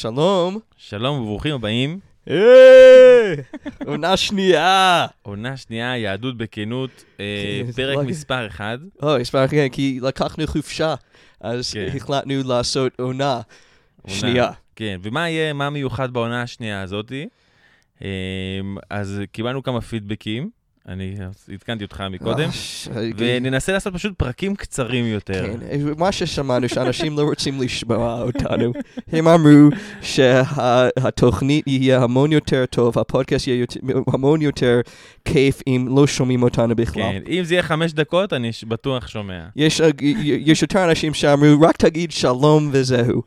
שלום. שלום וברוכים הבאים. עונה שנייה. עונה שנייה, יהדות בכנות, אה, פרק לא- מספר אחד. אוי, אספר כן, כי לקחנו חופשה, אז כן. החלטנו לעשות עונה עונה. שנייה. כן, ומה יהיה, מה מיוחד בעונה השנייה הזאתי? אה, אז קיבלנו כמה פידבקים, אני עדכנתי אותך מקודם, אה, ש- וננסה לעשות פשוט פרקים קצרים יותר. כן, מה ששמענו, שאנשים לא רוצים לשמוע אותנו. הם אמרו שהתוכנית יהיה המון יותר טוב, הפודקאסט יהיה המון יותר כיף אם לא שומעים אותנו בכלל. כן, אם זה יהיה חמש דקות, אני בטוח שומע. אה, יש יותר אנשים שאמרו, רק תגיד שלום וזהו.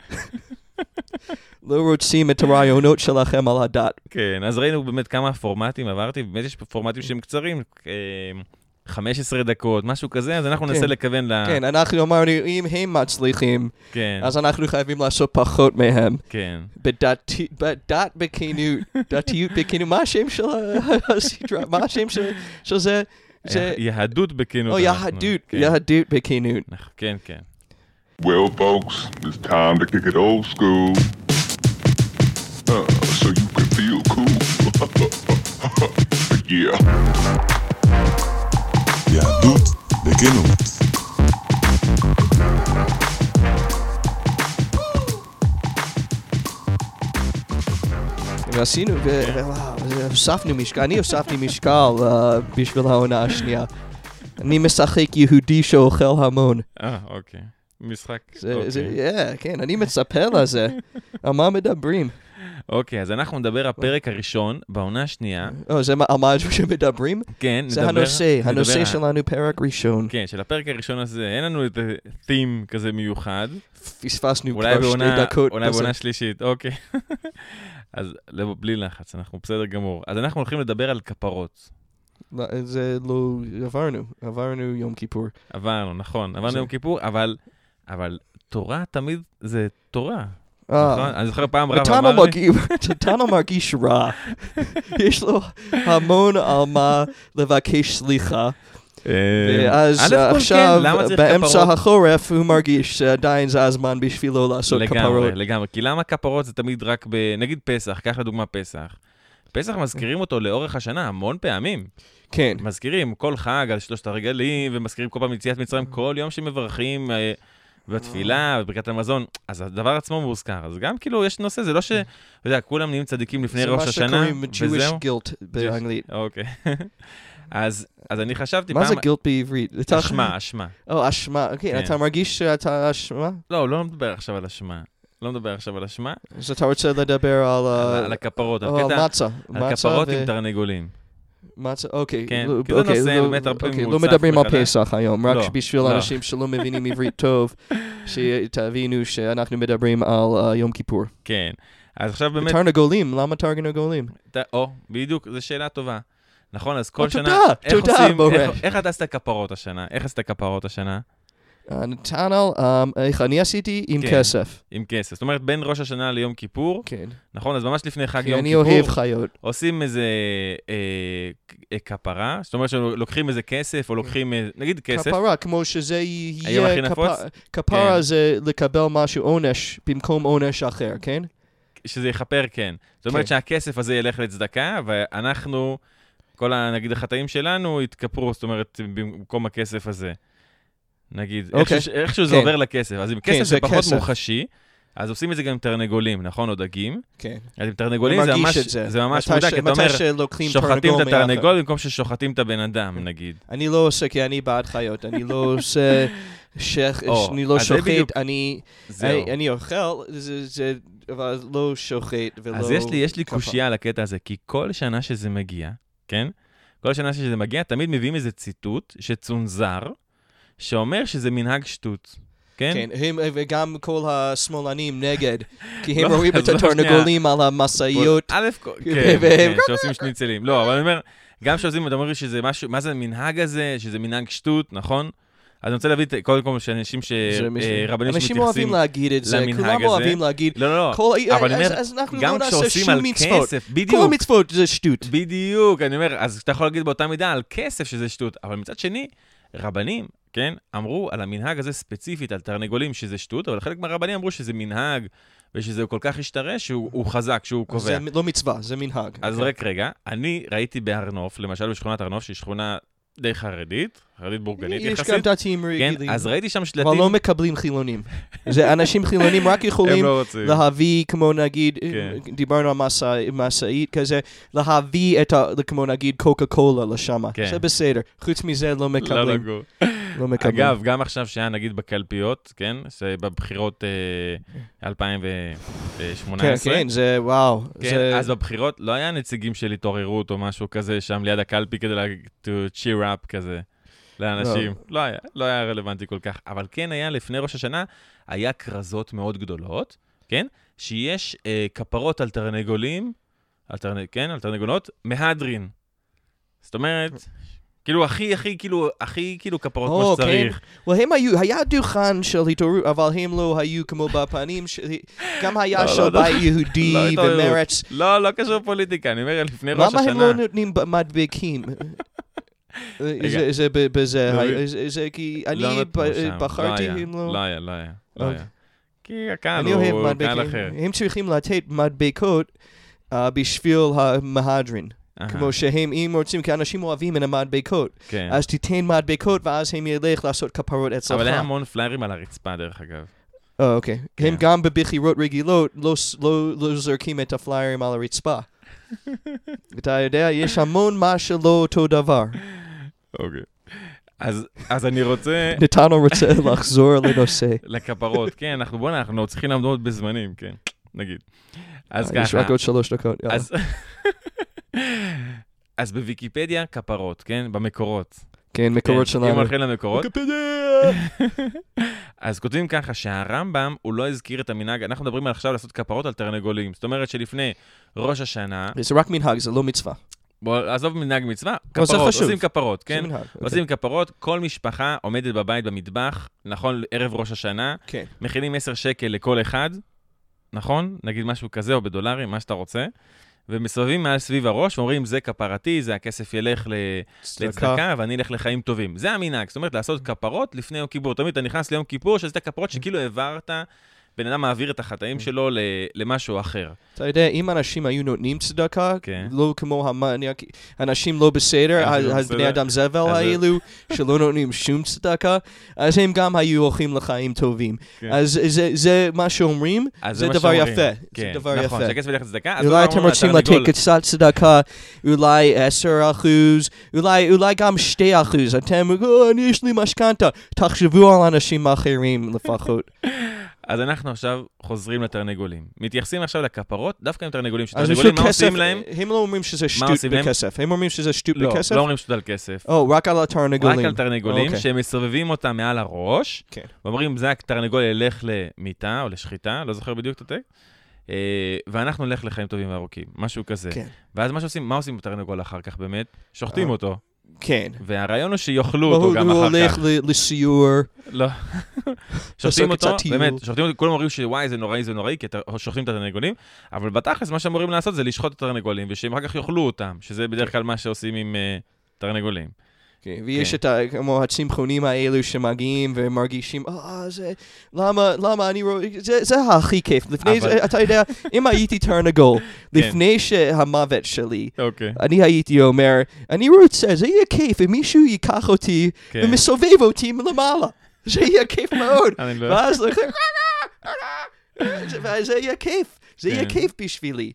לא רוצים את הרעיונות שלכם על הדת. כן, אז ראינו באמת כמה פורמטים, עברתי, באמת יש פורמטים שהם קצרים, אה, 15 דקות, משהו כזה, אז אנחנו כן. ננסה לכוון ל... כן, אנחנו אמרנו, אם הם מצליחים, כן, אז אנחנו חייבים לעשות פחות מהם. כן. בדת, בדת בכנות, דתיות בכנות, מה השם של הסדרה? מה השם של של זה? זה, יהדות בכנות. או יהדות, כן. יהדות בכנות. אנחנו- כן, כן. Well, folks, it's time to kick it old school. Uh, so you can feel cool. yeah. יהדות בכנות. ועשינו, ו- ווואו, הוספנו משקל, אני הוספתי משקל אה, בשביל העונה השנייה. אני משחק יהודי שאוכל המון. אה, אוקיי. משחק. זה, זה, אוקיי. yeah, כן, אני מצפה לזה. על מה מדברים? אוקיי, אז אנחנו נדבר הפרק הראשון בעונה השנייה. או, זה מה- על מה שמדברים? כן, זה נדבר... הנושא, נדבר הנושא על- שלנו פרק ראשון. כן, של הפרק הראשון הזה, אין לנו את ה-theme כזה מיוחד. פספסנו אולי כבר שתי דקות. אולי. בעונה שלישית, אוקיי. אז לא, בלי לחץ, אנחנו בסדר גמור. אז אנחנו הולכים לדבר על כפרות. לא, זה לא, עברנו, עברנו יום כיפור. עברנו, נכון, עברנו זה- יום כיפור, אבל, אבל תורה תמיד זה תורה. אה, נכון? אני זוכר פעם רב אמר לי, טאנו מרגיש רע. יש לו המון על מה לבקש סליחה. אה, ואז עכשיו, כן, באמצע? החורף, הוא מרגיש שעדיין זה הזמן בשבילו לעשות לגמרי, כפרות. לגמרי. כי למה כפרות זה תמיד רק ב... נגיד פסח, קח לדוגמה פסח. פסח מזכירים אותו לאורך השנה המון פעמים. כן, מזכירים כל חג על שלושת הרגלים, ומזכירים כל פעם יציאת מצרים, כל יום שמברכים אה, בתפילה, בברכת המזון. אז הדבר עצמו מוזכר. אז גם כאילו, יש נושא, זה לא ש... אתה יודע, כולם נהיים צדיקים לפני זה ראש מה השנה, שקוראים Jewish guilt באנגלית. אוקיי. אז, אז אני חשבתי מה פעם... זה guilt בעברית? אשמה, אשמה. או, אשמה, אוקיי, כן. אתה מרגיש שאתה אשמה? לא, לא מדבר עכשיו על אשמה. לא מדבר עכשיו על אשמה, אז אתה רוצה לדבר על... אה, על, על הכפרות, על קטע, מצה. על מצה כפרות ו- עם תרנגולים. מצה, אוקיי. כן, לא- כי זה אוקיי, נושא לא- באמת הרבה אוקיי, לא מוצף מדברים על. פסח היום, רק לא, בשביל לא. אנשים שלא מבינים עברית טוב, שתבינו שאנחנו מדברים על אה, יום כיפור. כן. אז עכשיו באמת, תרנגולים, למה תרנגולים? או, בדיוק, זו שאלה טובה. נכון, אז כל שנה, תודה, תודה. איך- איך אתה עשית כפרות השנה? איך עשית כפרות השנה? נתנאל, אה, איך אני עשיתי? עם כן. כסף. עם כסף. זאת אומרת, בין ראש השנה ליום כיפור, כן. נכון, אז ממש לפני חג כי יום אני כיפור, אוהב חיות. עושים איזה אה, אה, כפרה, זאת אומרת שלוקחים איזה כסף, או לוקחים, אה, נגיד כסף, כפרה, כמו שזה היום יהיה... הכי כפ- נפוץ? כפרה כן. זה לקבל משהו עונש במקום עונש אחר, כן? שזה יכפר, כן. זאת אומרת כן. שהכסף הזה ילך לצדקה, ואנחנו, כל ה... נגיד החטאים שלנו יתכפרו, זאת אומרת, במקום הכסף הזה. נגיד, אוקיי. איכשהו, איכשהו זה כן. עובר לכסף. אז אם כן, כסף זה זה פחות כסף. מוחשי, אז עושים את זה גם עם תרנגולים, נכון? או דגים. כן. אז עם תרנגולים זה ממש, זה. זה ממש מודע, ש- כי אתה אומר, שוחטים את. התרנגול במקום ששוחטים את הבן אדם, נגיד. אני לא עושה, כי אני בעד חיות. אני לא עושה... ש- או, שאני לא זה בדיוק. שוחט, אני. אני- אני אוכל, זה- זה- אבל לא שוחט ולא... אז יש לי, יש לי. קושייה על הקטע הזה, כי כל שנה שזה מגיע, כן? כל שנה שזה מגיע, תמיד מביאים איזה ציטוט שצונזר, שאומר שזה מנהג שטות, כן? כן, הם, וגם כל השמאלנים נגד, כי הם לא, רואים את לא, התרנגולים על המשאיות. א', כל- כן, כן, שעושים שניצלים. לא, אבל אני אומר, גם שעושים, אתה אומר שזה משהו, מה זה המנהג הזה, שזה מנהג שטות, נכון? אז אני רוצה להביא, את- קודם כל, שאנשים, ש- אה, רבנים אנשים אוהבים. להגיד את זה, כולם. אוהבים להגיד, לא, לא, לא, כל- אבל אני אומר, גם כשעושים על. כסף, כל בדיוק, המצוות זה שטות. בדיוק, אני אומר, אז אתה יכול להגיד באותה מידה על כסף שזה שטות, אבל מצד שני, רבנים, כן, אמרו על המנהג הזה ספציפית, על תרנגולים שזה שטות, אבל חלק מהרבנים אמרו שזה מנהג ושזה כל כך השתרש שהוא הוא חזק, שהוא קובע. זה לא מצווה, זה מנהג. אז כן. רק רגע, אני ראיתי בהר נוף, למשל בשכונת הר נוף, שהיא שכונה די חרדית, חרדית בורגנית יש גם יחסית. דתיים כן, רגילים. אז ראיתי שם אבל שלטים, לא מקבלים חילונים. זה אנשים חילונים רק יכולים לא. להביא, כמו נגיד, כן. דיברנו על משאית כזה, להביא את. כמו נגיד קוקה קולה לשם. כן. זה בסדר. חוץ מזה לא לא מקבלים. לא מקבלים. אגב, גם עכשיו שהיה נגיד בקלפיות, כן? שבבחירות אה, 2018. כן, כן, זה וואו. כן, אז בבחירות לא היה נציגים של התעוררות או משהו כזה שם ליד הקלפי כדי to cheer up כזה לאנשים. לא היה, לא היה רלוונטי כל כך. אבל כן היה לפני ראש השנה, היה כרזות מאוד גדולות, כן? שיש אה, כפרות על תרנגולים, על תרנ... כן, על תרנגולות, מהדרין. זאת אומרת, כאילו הכי, הכי, כאילו, הכי, כאילו כפרות כמו או, כן. שצריך. well, הם היו, היה דוכן של התעוררות, אבל הם לא היו כמו בפנים, ש- גם לא, היה לא, של לא. בית לא יהודי. ומרץ. לא, לא קשור פוליטיקה, אני אומר, לפני ראש למה השנה. הם לא נותנים מדבקים? זה- זה היה- זה- זה כי אני לא בחרתי, הם לא... לא היה, לא היה, לא אוקיי. היה. כי הקהל הוא קהל. אחר. הם צריכים לתת מדבקות אה, בשביל המהדרין. כמו שהם, אם רוצים, כי אנשים אוהבים את המדבקות. כן. אז תיתן מדבקות, ואז הם ילך לעשות כפרות אצלך. אבל היה המון פליירים על הרצפה, דרך אגב. אה, אוקיי. כן. הם גם בבחירות רגילות לא לא לא זורקים את הפליירים על הרצפה. אתה יודע, יש המון מה שלא אותו דבר. אוקיי. אז אז אני רוצה... נתנו רוצה לחזור לנושא. לכפרות, כן, אנחנו, בוא'נה, אנחנו צריכים לעמוד בזמנים, כן, נגיד. אז אה, יש ככה, רק עוד שלוש דקות. יאללה. אז... אז בוויקיפדיה, כפרות, כן? במקורות. כן, מקורות כן, שלנו. אם הולכים למקורות! אז כותבים ככה שהרמב"ם, הוא לא הזכיר את המנהג, אנחנו מדברים על עכשיו לעשות כפרות על תרנגולים. זאת אומרת שלפני ראש השנה, זה רק מנהג, זה לא מצווה. בוא, עזוב מנהג מצווה, כפרות, חשוב. עושים כפרות, כן? זה מנהג. אוקיי. עושים כפרות, כל משפחה עומדת בבית במטבח, נכון, ערב ראש השנה, כן. מכינים 10 שקל לכל אחד, נכון? נגיד משהו כזה, או בדולרים, מה שאתה רוצה, ומסובבים מעל סביב הראש, ואומרים, זה כפרתי, זה הכסף ילך ל... לצדקה, ואני אלך לחיים טובים. זה המנהג, זאת אומרת, לעשות כפרות לפני יום כיפור. תמיד אתה נכנס ליום כיפור, שזה כפרות שכאילו העברת, בן אדם מעביר את החטאים שלו ל- למשהו אחר. אתה יודע, אם אנשים היו נותנים צדקה, כן. לא כמו המניאק, אנשים לא בסדר, לא אז בסדר. בני אדם זבל אז- האלו, שלא נותנים שום צדקה, אז הם גם היו הולכים לחיים טובים. כן. אז זה- זה מה שאומרים, זה דבר. יפה. כן, זה דבר נכון, יפה. שהכסף ילך לצדקה, אז אולי אותו אתם רוצים. לתת קצת צדקה, אולי 10 אחוז, אולי, אולי גם 2 אחוז. אתם, "אה, אני יש לי משכנתה. תחשבו על אנשים אחרים לפחות. אז אנחנו עכשיו חוזרים לתרנגולים. מתייחסים עכשיו לכפרות, דווקא עם תרנגולים, שתרנגולים, מה עושים להם? הם לא אומרים שזה שטות? בכסף. הם אומרים שזה שטות לא, בכסף? לא אומרים שטות על כסף. או, רק על רק התרנגולים. על תרנגולים, אוקיי. שהם מסובבים אותם מעל הראש, כן. ואומרים, זה התרנגול ילך למיטה או לשחיטה, לא זוכר בדיוק את הטקסט, אה, ואנחנו נלך לחיים טובים וארוכים, משהו כזה. כן. ואז מה שעושים, מה עושים בתרנגול אחר כך באמת? שוחטים אה, אותו. כן. והרעיון הוא שיאכלו הוא אותו גם הוא אחר הולך כך. ל- לסיור. לא. שוחטים אותו. באמת, שוחטים אותו, כולם אומרים שוואי, זה נוראי, זה נוראי, כי שוחטים את התרנגולים, אבל בתכלס, מה שאמורים לעשות זה לשחוט את התרנגולים, ושהם אחר כך יאכלו אותם, שזה בדרך כלל מה שעושים עם אה, תרנגולים. כן, ויש כן. את ה- כמו הצמחונים האלו שמגיעים ומרגישים, אה, זה, למה, למה אני רואה, זה, זה הכי כיף. לפני אבל- זה, אתה יודע, אם הייתי תרנגול, לפני שהמוות שלי, אוקיי. אני הייתי אומר, אני רוצה, זה יהיה כיף אם מישהו ייקח אותי כן. ומסובב אותי מלמעלה. זה יהיה כיף מאוד. לא... ואז וזה יהיה כיף, זה יהיה כן. כיף בשבילי.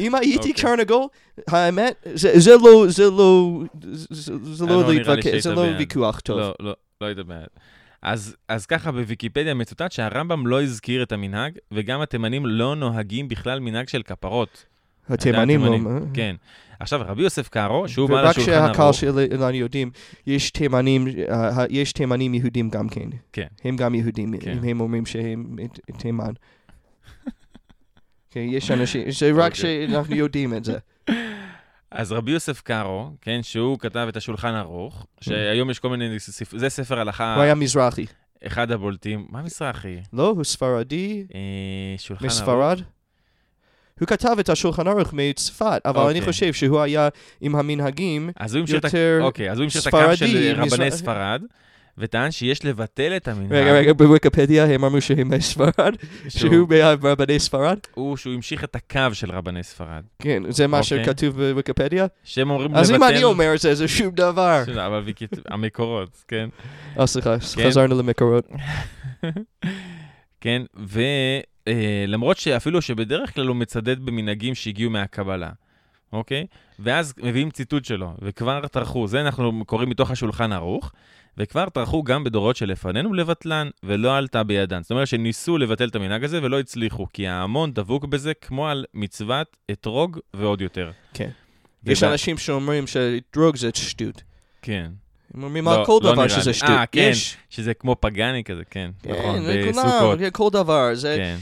אם הייתי. תרנגול, האמת, זה לא, זה לא, זה- אה, לא להתווכח, זה לא. ויכוח טוב. לא, לא, לא בעד. אז, אז ככה בוויקיפדיה מצוטט שהרמב"ם לא הזכיר את המנהג, וגם התימנים לא נוהגים בכלל מנהג של כפרות. התימנים לא... התימנים, כן. עכשיו, רבי יוסף קארו, שהוא בעל ורק השולחן שהקהל ערוך, שלנו יודעים, יש תימנים, אה, יש תימנים יהודים גם כן. כן. הם גם יהודים, כן. הם אומרים שהם תימן. יש אנשים, זה רק אוקיי. שאנחנו יודעים את זה. אז רבי יוסף קארו, כן, שהוא כתב את השולחן ערוך, שהיום יש כל מיני, זה ספר הלכה, הוא היה מזרחי. אחד הבולטים. מה מזרחי? לא, הוא ספרדי, אה, שולחן ערוך. מספרד. הוא כתב את השולחן ערוך מצפת, אבל אני אוקיי. חושב שהוא היה עם המנהגים. יותר אוקיי, אז הוא המשיך את הקו ספרדי, של רבני ספרד, וטען שיש לבטל את המנהג. רגע, רגע, בוויקיפדיה הם אמרו שהם מספרד, שהוא- מרבני ספרד? הוא שהוא המשיך את הקו של רבני ספרד. כן, זה מה אוקיי. שכתוב בוויקיפדיה? שהם אומרים אז לבטל... אם אני אומר את זה, זה שום דבר. אבל המקורות, כן. אה, סליחה, כן. חזרנו למקורות. כן, ולמרות שאפילו שבדרך כלל הוא מצדד במנהגים שהגיעו מהקבלה, אוקיי? ואז מביאים ציטוט שלו, וכבר טרחו, זה אנחנו קוראים מתוך השולחן ערוך, וכבר טרחו גם בדורות שלפנינו לבטלן, ולא עלתה בידן. זאת אומרת שניסו לבטל את המנהג הזה ולא הצליחו, כי ההמון דבוק בזה כמו על מצוות אתרוג ועוד יותר. כן. יש ובא- אנשים שאומרים שדרוג זה שטות. כן. הם אומרים לא, על כל לא דבר שזה. שטות. אה, כן, יש. שזה כמו פגאני כזה, כן. נכון, כן, בסוכות. לכולם, כן, כל דבר. זה- כן.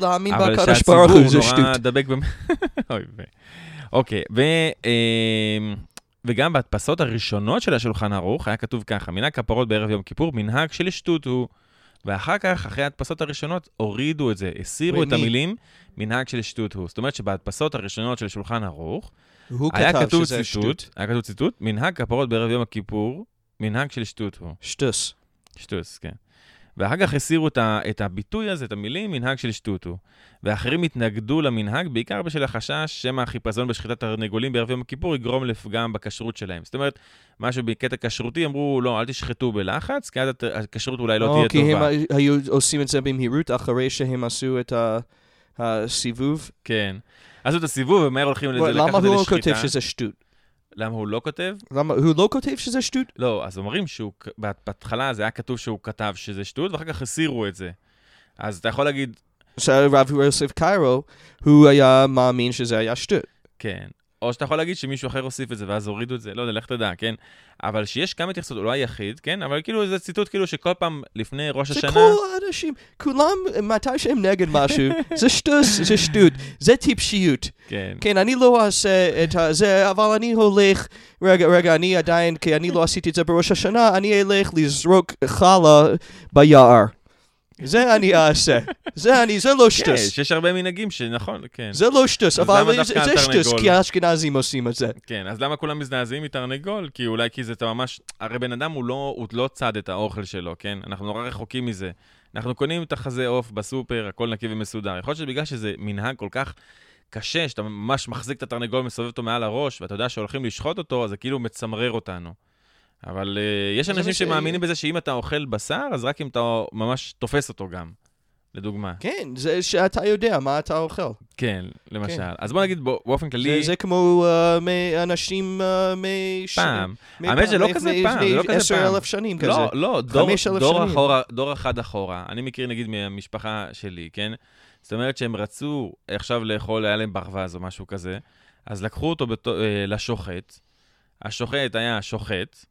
להאמין אבל בקדוש שהציבור ברוך הוא, זה נורא שטות. דבק במ... אוי ו... אוקיי, ו... אמ, וגם בהדפסות הראשונות של השולחן ערוך היה כתוב ככה, מנהג כפרות בערב יום כיפור, מנהג של שטות הוא. ואחר כך, אחרי ההדפסות הראשונות, הורידו את זה, הסירו את? המילים, מנהג של שטות הוא. זאת אומרת שבהדפסות הראשונות של שולחן ערוך, הוא היה כתוב ציטוט, שטות. היה כתוב ציטוט, מנהג כפרות בערב יום הכיפור, מנהג של שטות הוא. שטוס. שטוס, כן. ואחר כך הסירו את, ה, את הביטוי הזה, את המילים, מנהג של שטות הוא. ואחרים התנגדו למנהג, בעיקר בשל החשש שמא החיפזון בשחיטת תרנגולים בערב יום הכיפור יגרום לפגם בכשרות שלהם. זאת אומרת, משהו בקטע כשרותי, אמרו, לא, אל תשחטו בלחץ, כי אז הכשרות אולי לא תהיה כי הם טובה. היו עושים את זה במהירות אחרי שהם עשו את ה- הסיבוב. כן. עשו את הסיבוב, ומהר הולכים לזה, למה לקחת את זה הוא לא לשחיטה. כותב שזה שטות? למה הוא לא כותב? למה הוא לא כותב שזה שטות? לא, אז אומרים שהוא, בהתחלה זה היה כתוב שהוא כתב שזה שטות, ואחר כך הסירו את זה. אז אתה יכול להגיד, שהרב יוסף קיירו, הוא היה מאמין שזה היה שטות. כן. או שאתה יכול להגיד שמישהו אחר הוסיף את זה, ואז הורידו את זה, לא יודע, לך תדע, כן? אבל שיש כמה התייחסות, הוא לא היחיד, כן? אבל כאילו זה ציטוט כאילו שכל פעם לפני ראש זה השנה... כל האנשים, כולם, מתי שהם נגד משהו, זה שטוס, זה שטות, זה טיפשיות. כן. כן, אני לא אעשה את זה, אבל אני הולך, רגע, רגע, אני עדיין, כי אני לא עשיתי את זה בראש השנה, אני אלך לזרוק חלה ביער. זה אני אעשה. זה אני, זה לא כן, שטוס. שיש הרבה מנהגים שנכון, כן. זה לא שטוס, אבל זה- זה? כי האשכנזים עושים את זה. כן, אז למה כולם מזדעזעים מתרנגול? כי אולי כי זה ממש... הרי בן אדם הוא לא, הוא לא צד את האוכל שלו, כן? אנחנו נורא רחוקים מזה. אנחנו קונים את החזה עוף בסופר, הכל נקי ומסודר. יכול להיות שבגלל שזה מנהג כל כך קשה, שאתה ממש מחזיק את התרנגול ומסובב אותו מעל הראש, ואתה יודע שהולכים לשחוט אותו, אז זה כאילו מצמרר אותנו. אבל uh, יש זה אנשים ש- שמאמינים בזה שאם אתה אוכל בשר, אז רק אם אתה ממש תופס אותו גם, לדוגמה. כן, זה שאתה יודע מה אתה אוכל. כן, למשל. אז בוא נגיד בוא- באופן זה- כללי, זה כמו אה, מאנשים אה, מש- פעם. האמת, זה לא כזה פעם, זה לא כזה עשר פעם. אלף שנים כזה. לא, לא, דור, דור, שנים. אחורה, דור אחד אחורה. אני מכיר נגיד מהמשפחה שלי, כן? זאת אומרת שהם רצו עכשיו לאכול, היה להם ברווז או משהו כזה, אז לקחו אותו בתו, אה, לשוחט, השוחט היה שוחט,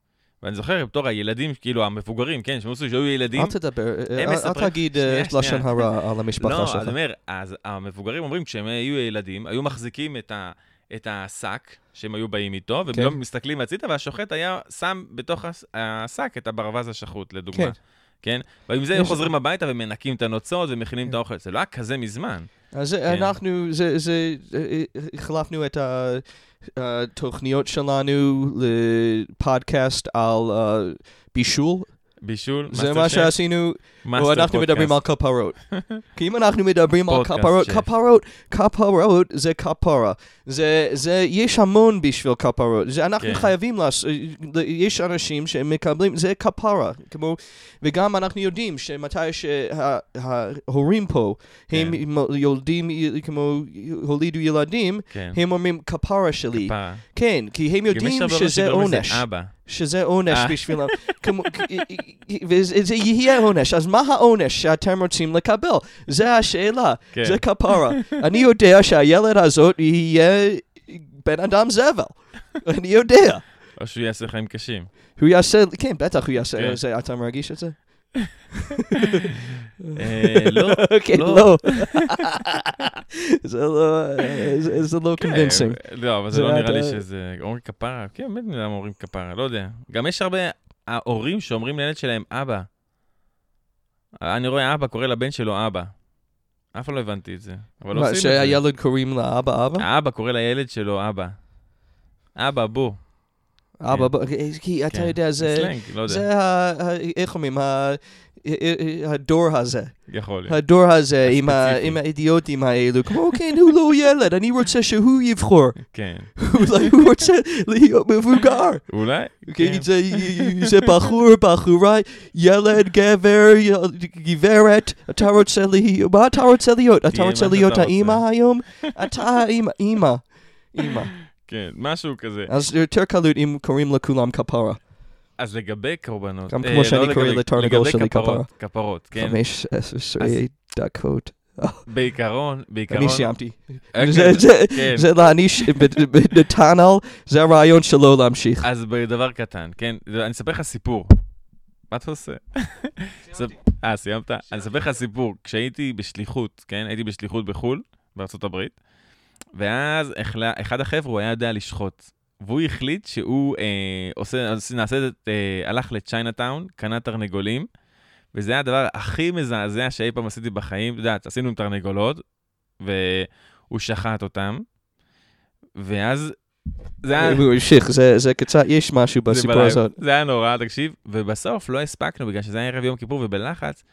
ואני זוכר בתור הילדים, כאילו המבוגרים, כן, שהם עשו שהיו ילדים. אל תדבר, אה, הם אל- תגיד אה, לשון. הרע על המשפחה לא, שלך. אז אני אומר, אז המבוגרים אומרים, כשהם היו ילדים, היו מחזיקים את, ה, את השק שהם היו באים איתו, והם כן. לא מסתכלים הצידה, והשוחט היה שם בתוך השק את הברווז השחוט, לדוגמה. כן. כן? ועם זה יש- חוזרים הביתה ומנקים את הנוצות ומכינים את האוכל. זה לא היה כזה מזמן. אז כן. אנחנו, זה, זה, אה, החלפנו את ה- התוכניות שלנו לפודקאסט על אה, בישול. בישול, זה מה שעשינו, או אנחנו. מדברים על כפרות. כי אם אנחנו מדברים על כפרות. כפרות, כפרות זה כפרה. זה, זה, יש המון בשביל כפרות. זה אנחנו כן. חייבים לעשות, יש אנשים שמקבלים, זה כפרה. כמו, וגם אנחנו יודעים שמתי שההורים פה, הם כן. יולדים, כמו, הולידו ילדים, כן. הם אומרים כפרה שלי. כפרה. כן, כי הם יודעים שזה עונש. שזה עונש אה. בשבילם. כמו- וזה זה יהיה עונש. אז מה העונש שאתם רוצים לקבל? זה השאלה. כן. זה כפרה. אני יודע שהילד הזאת יהיה בן אדם זבל. אני יודע. או שהוא יעשה חיים קשים. הוא יעשה, כן, בטח הוא יעשה כן. אתה מרגיש את זה? אה, לא. כן, לא. לא. זה לא, זה- זה לא כן. לא, אבל זה לא נראה לי שזה... אומרים כפרה, כן, באמת למה אומרים כפרה, לא יודע. גם יש הרבה ההורים שאומרים לילד שלהם אבא. אני רואה אבא קורא לבן שלו אבא. אף פעם לא הבנתי את זה. מה. שהילד קוראים לאבא אבא? האבא קורא לילד שלו אבא. אבא, בוא. אבא, ב- כי אתה כן. יודע, זה... סלנג, לא יודע, זה ה... איך אומרים? ה- הדור הזה. יכול להיות. הדור הזה עם האידיוטים האלו, כמו כן, הוא לא ילד, אני רוצה שהוא יבחור. כן, אולי הוא רוצה להיות מבוגר. אולי. אוקיי, כן. זה, בחור, בחורה, ילד, גבר, גברת, אתה רוצה להיות, מה אתה רוצה להיות? אתה רוצה להיות. האימא היום? אתה האימא, אימא, אימא. כן, משהו כזה. אז יותר קלות אם קוראים לכולם כפרה. אז לגבי קורבנות... גם אה, כמו לא שאני קורא לתרנגול שלי כפרות, כפרות, כן. חמש עשרה דקות. בעיקרון, בעיקרון... אני סיימתי. אוקיי, זה- זה- כן. להעניש את נתנאל, זה הרעיון שלו להמשיך. אז בדבר קטן, כן? אני אספר לך סיפור. מה אתה עושה? ספ- אה, סיימת? אני אספר לך סיפור. כשהייתי בשליחות, כן? הייתי בשליחות בחו"ל, בארצות הברית, ואז אחד החבר'ה, הוא היה יודע לשחוט. והוא החליט שהוא אה, עושה, אז נעשה את, אה, הלך לצ'יינאטאון, קנה תרנגולים, וזה היה הדבר הכי מזעזע שאי פעם עשיתי בחיים. את יודעת, עשינו עם תרנגולות, והוא שחט אותם, ואז זה היה... הוא המשיך, זה זה קצת, יש משהו בסיפור. הזאת. זה היה נורא, תקשיב. ובסוף לא הספקנו, בגלל שזה היה ערב יום כיפור ובלחץ,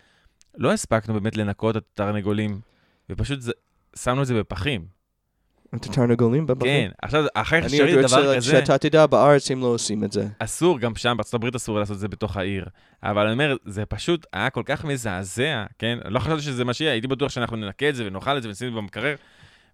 לא הספקנו באמת לנקות את התרנגולים, ופשוט זה, שמנו את זה בפחים. את התרנגולים בבחור? כן, עכשיו, אחרי אני שראיתי עוד דבר רוצה כזה, שאתה תדע, בארץ הם לא עושים את זה. אסור, גם שם, בארצות הברית אסור לעשות את זה בתוך העיר. אבל אני אומר, זה פשוט היה כל כך מזעזע, כן? לא חשבתי שזה מה שיהיה, הייתי בטוח שאנחנו ננקה את זה ונאכל את זה ונשים את זה במקרר,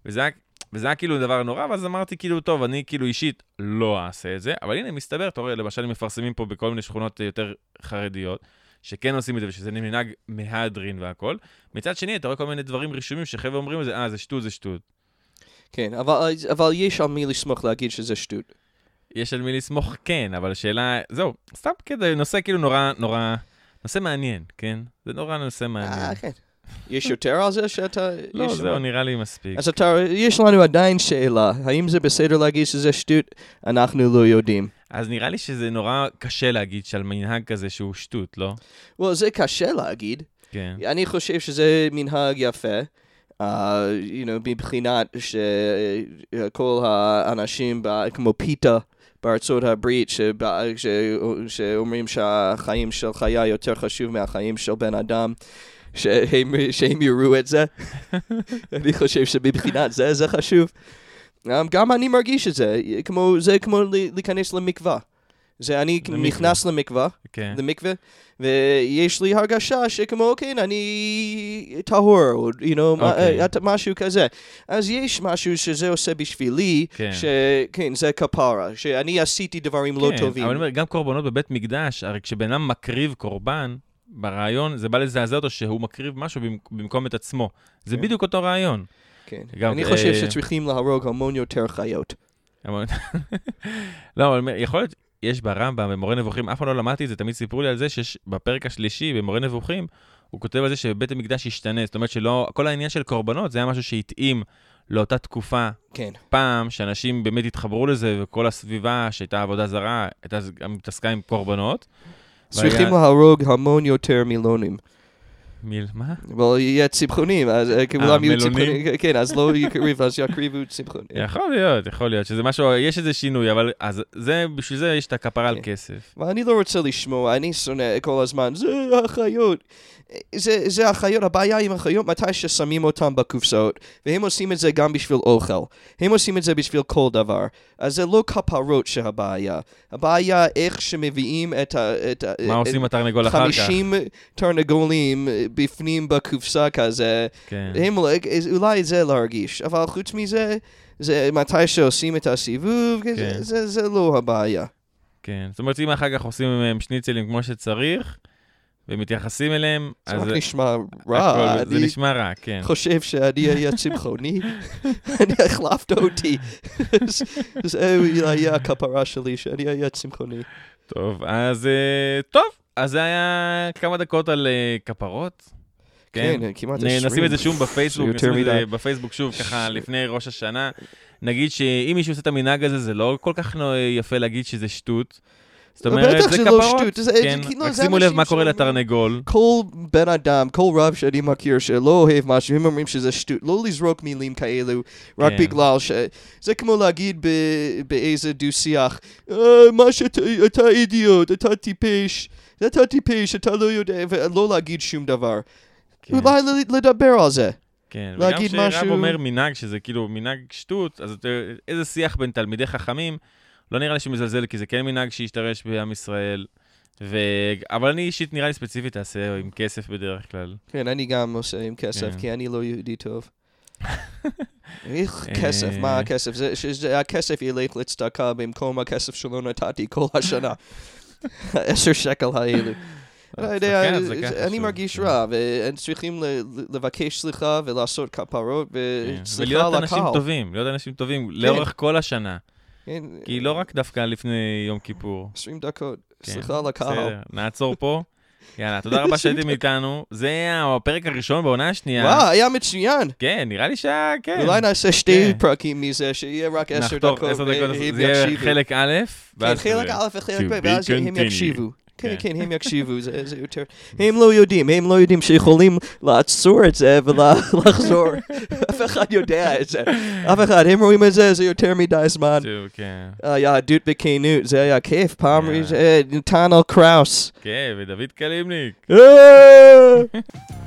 וזה היה... וזה היה כאילו דבר נורא, ואז אמרתי כאילו, טוב, אני כאילו אישית לא אעשה את זה, אבל הנה, מסתבר, אתה רואה, למשל, מפרסמים פה בכל מיני שכונות אה, יותר חרדיות, שכן עושים את זה, ושזה מנהג מהדרין והכל. מצד שני, אתה רואה כל מיני דברים רשומים שחבר'ה אומרים את זה, אה, זה שטות, זה שטות. כן, אבל אבל יש על מי לסמוך להגיד שזה שטות. יש על מי לסמוך, כן, אבל השאלה, זהו, סתם כדי, נושא כאילו נורא, נורא, נושא מעניין, כן? זה נורא נושא מעניין. אה, כן. יש יותר על זה שאתה... לא, זהו, נראה לי מספיק. אז אתה, יש לנו עדיין שאלה, האם זה בסדר להגיד שזה שטות? אנחנו לא יודעים. אז נראה לי שזה נורא קשה להגיד שעל מנהג כזה שהוא שטות, לא? well, זה קשה להגיד. כן. אני חושב שזה מנהג יפה. Uh, you know, מבחינת שכל האנשים ב- כמו פיתה בארצות הברית שבא- ש- שאומרים שהחיים של חיה יותר חשוב מהחיים של בן אדם, שהם, שהם יראו את זה. אני חושב שמבחינת זה זה חשוב. Um, גם אני מרגיש את זה, כמו, זה כמו להיכנס למקווה. זה אני למקווה. נכנס למקווה, כן. למקווה, ויש לי הרגשה שכמו, כן, אני טהור, או, you know, מה- אוקיי. אה, משהו כזה. אז יש משהו שזה עושה בשבילי, כן. שכן, זה כפרה, שאני עשיתי דברים לא כן, טובים. אבל אני אומר, גם קורבנות בבית מקדש, הרי כשבן אדם מקריב קורבן, ברעיון זה בא לזעזע אותו שהוא מקריב משהו במק- במקום את עצמו. זה כן. בדיוק אותו רעיון. כן. גם, אני חושב אה, שצריכים להרוג המון יותר חיות. לא, אבל יכול להיות, יש ברמב"ם, במורה נבוכים, אף פעם לא למדתי את זה, תמיד סיפרו לי על זה שיש בפרק השלישי, במורה נבוכים, הוא כותב על זה שבית המקדש השתנה, זאת אומרת שלא, כל העניין של קורבנות זה היה משהו שהתאים לאותה תקופה כן. פעם, שאנשים באמת התחברו לזה, וכל הסביבה שהייתה עבודה זרה, הייתה גם מתעסקה עם קורבנות. צריכים והיה- להרוג המון יותר מילונים. מיל, מה? אבל יהיה צמחונים, אז כולם יהיו? צמחונים, כן, אז לא יקריבו, אז יקריבו צמחונים. יכול להיות, יכול להיות, שזה משהו, יש איזה שינוי, אבל אז זה, בשביל זה יש את הכפרה על כן. כסף. אבל אני לא רוצה לשמוע, אני שונא כל הזמן, זה החיות. זה, זה החיות, הבעיה עם החיות מתי ששמים אותם בקופסאות, והם עושים את זה גם בשביל אוכל. הם עושים את זה בשביל כל דבר. אז זה לא כפרות שהבעיה. הבעיה איך שמביאים את ה... את ה מה את- עושים התרנגול אחר כך? 50 תרנגולים אה, בפנים בקופסה כזה, כן. הם לא- אז אולי זה להרגיש, אבל חוץ מזה, זה מתי שעושים את הסיבוב, כן. זה, זה, זה לא הבעיה. כן, זאת אומרת, אם אחר כך עושים שניצלים כמו שצריך, ומתייחסים אליהם, זה אז רק נשמע רע, הכל- זה נשמע רע, כן. חושב שאני אהיה צמחוני, אני החלפת אותי. זה יהיה הכפרה שלי, שאני אהיה צמחוני. טוב, אז אה, טוב, אז זה היה כמה דקות על אה, כפרות. כן, כן, כמעט נ- נשים 20. את זה שוב בפייסבוק, נשים את זה. בפייסבוק שוב, ככה לפני ראש השנה. נגיד שאם מישהו עושה את המנהג הזה, זה לא כל כך נו- יפה להגיד שזה שטות. זאת אומרת, בטח זה לא כפרות. שטות, זה- כן, רק זה שימו לב מה קורה לתרנגול. כל בן אדם, כל רב שאני מכיר שלא אוהב משהו, הם אומרים שזה שטות. לא לזרוק מילים כאלו, רק כן. בגלל ש... זה כמו להגיד ב- באיזה דו-שיח, "אה, מה שאתה, אתה אידיוט, אתה טיפש, אתה טיפש, אתה לא יודע, ולא להגיד שום דבר. כן. אולי ל- לדבר על זה. כן, וגם להגיד כשרב משהו- אומר מנהג, שזה כאילו מנהג שטות, אז איזה שיח בין תלמידי חכמים, לא נראה לי שמזלזל, כי זה כן מנהג שהשתרש בעם ישראל. ו... אבל אני אישית, נראה לי ספציפית, אעשה עם כסף בדרך כלל. כן, אני גם עושה עם כסף, כן. כי אני לא יהודי טוב. איך כסף, אה. מה הכסף? זה שהכסף ילך לצדקה במקום הכסף שלא נתתי כל השנה. עשר שקל האלו. לא יודע, אני מרגיש כן. רע, והם צריכים לבקש סליחה ולעשות כפרות, כן. וסליחה ולהיות אנשים לקהל. טובים, להיות אנשים טובים לאורך כל השנה. כן, כי לא רק דווקא לפני יום כיפור. 20 דקות, כן, סליחה לקהל. בסדר, נעצור פה. יאללה, תודה רבה שהייתם איתנו. זה הפרק הראשון בעונה השנייה. וואו, היה מצוין. כן, נראה לי שהיה, כן. אולי נעשה שתי כן. פרקים מזה, שיהיה רק עשר נחתוך דקות, עשר דקות, והם זה יהיה. חלק א', כן, חלק. א' וחלק ב', ואז הם. יקשיבו. כן, כן. כן, הם יקשיבו, זה זה יותר... הם לא יודעים, הם לא יודעים שיכולים לעצור את זה ולחזור. אף אחד יודע את זה. אף אחד, הם רואים את זה, זה יותר מדי זמן. כן. היהדות בכנות, זה היה כיף, פעם. ראשונה, נתנאל קראוס. כן, ודוד קלימניק. אה!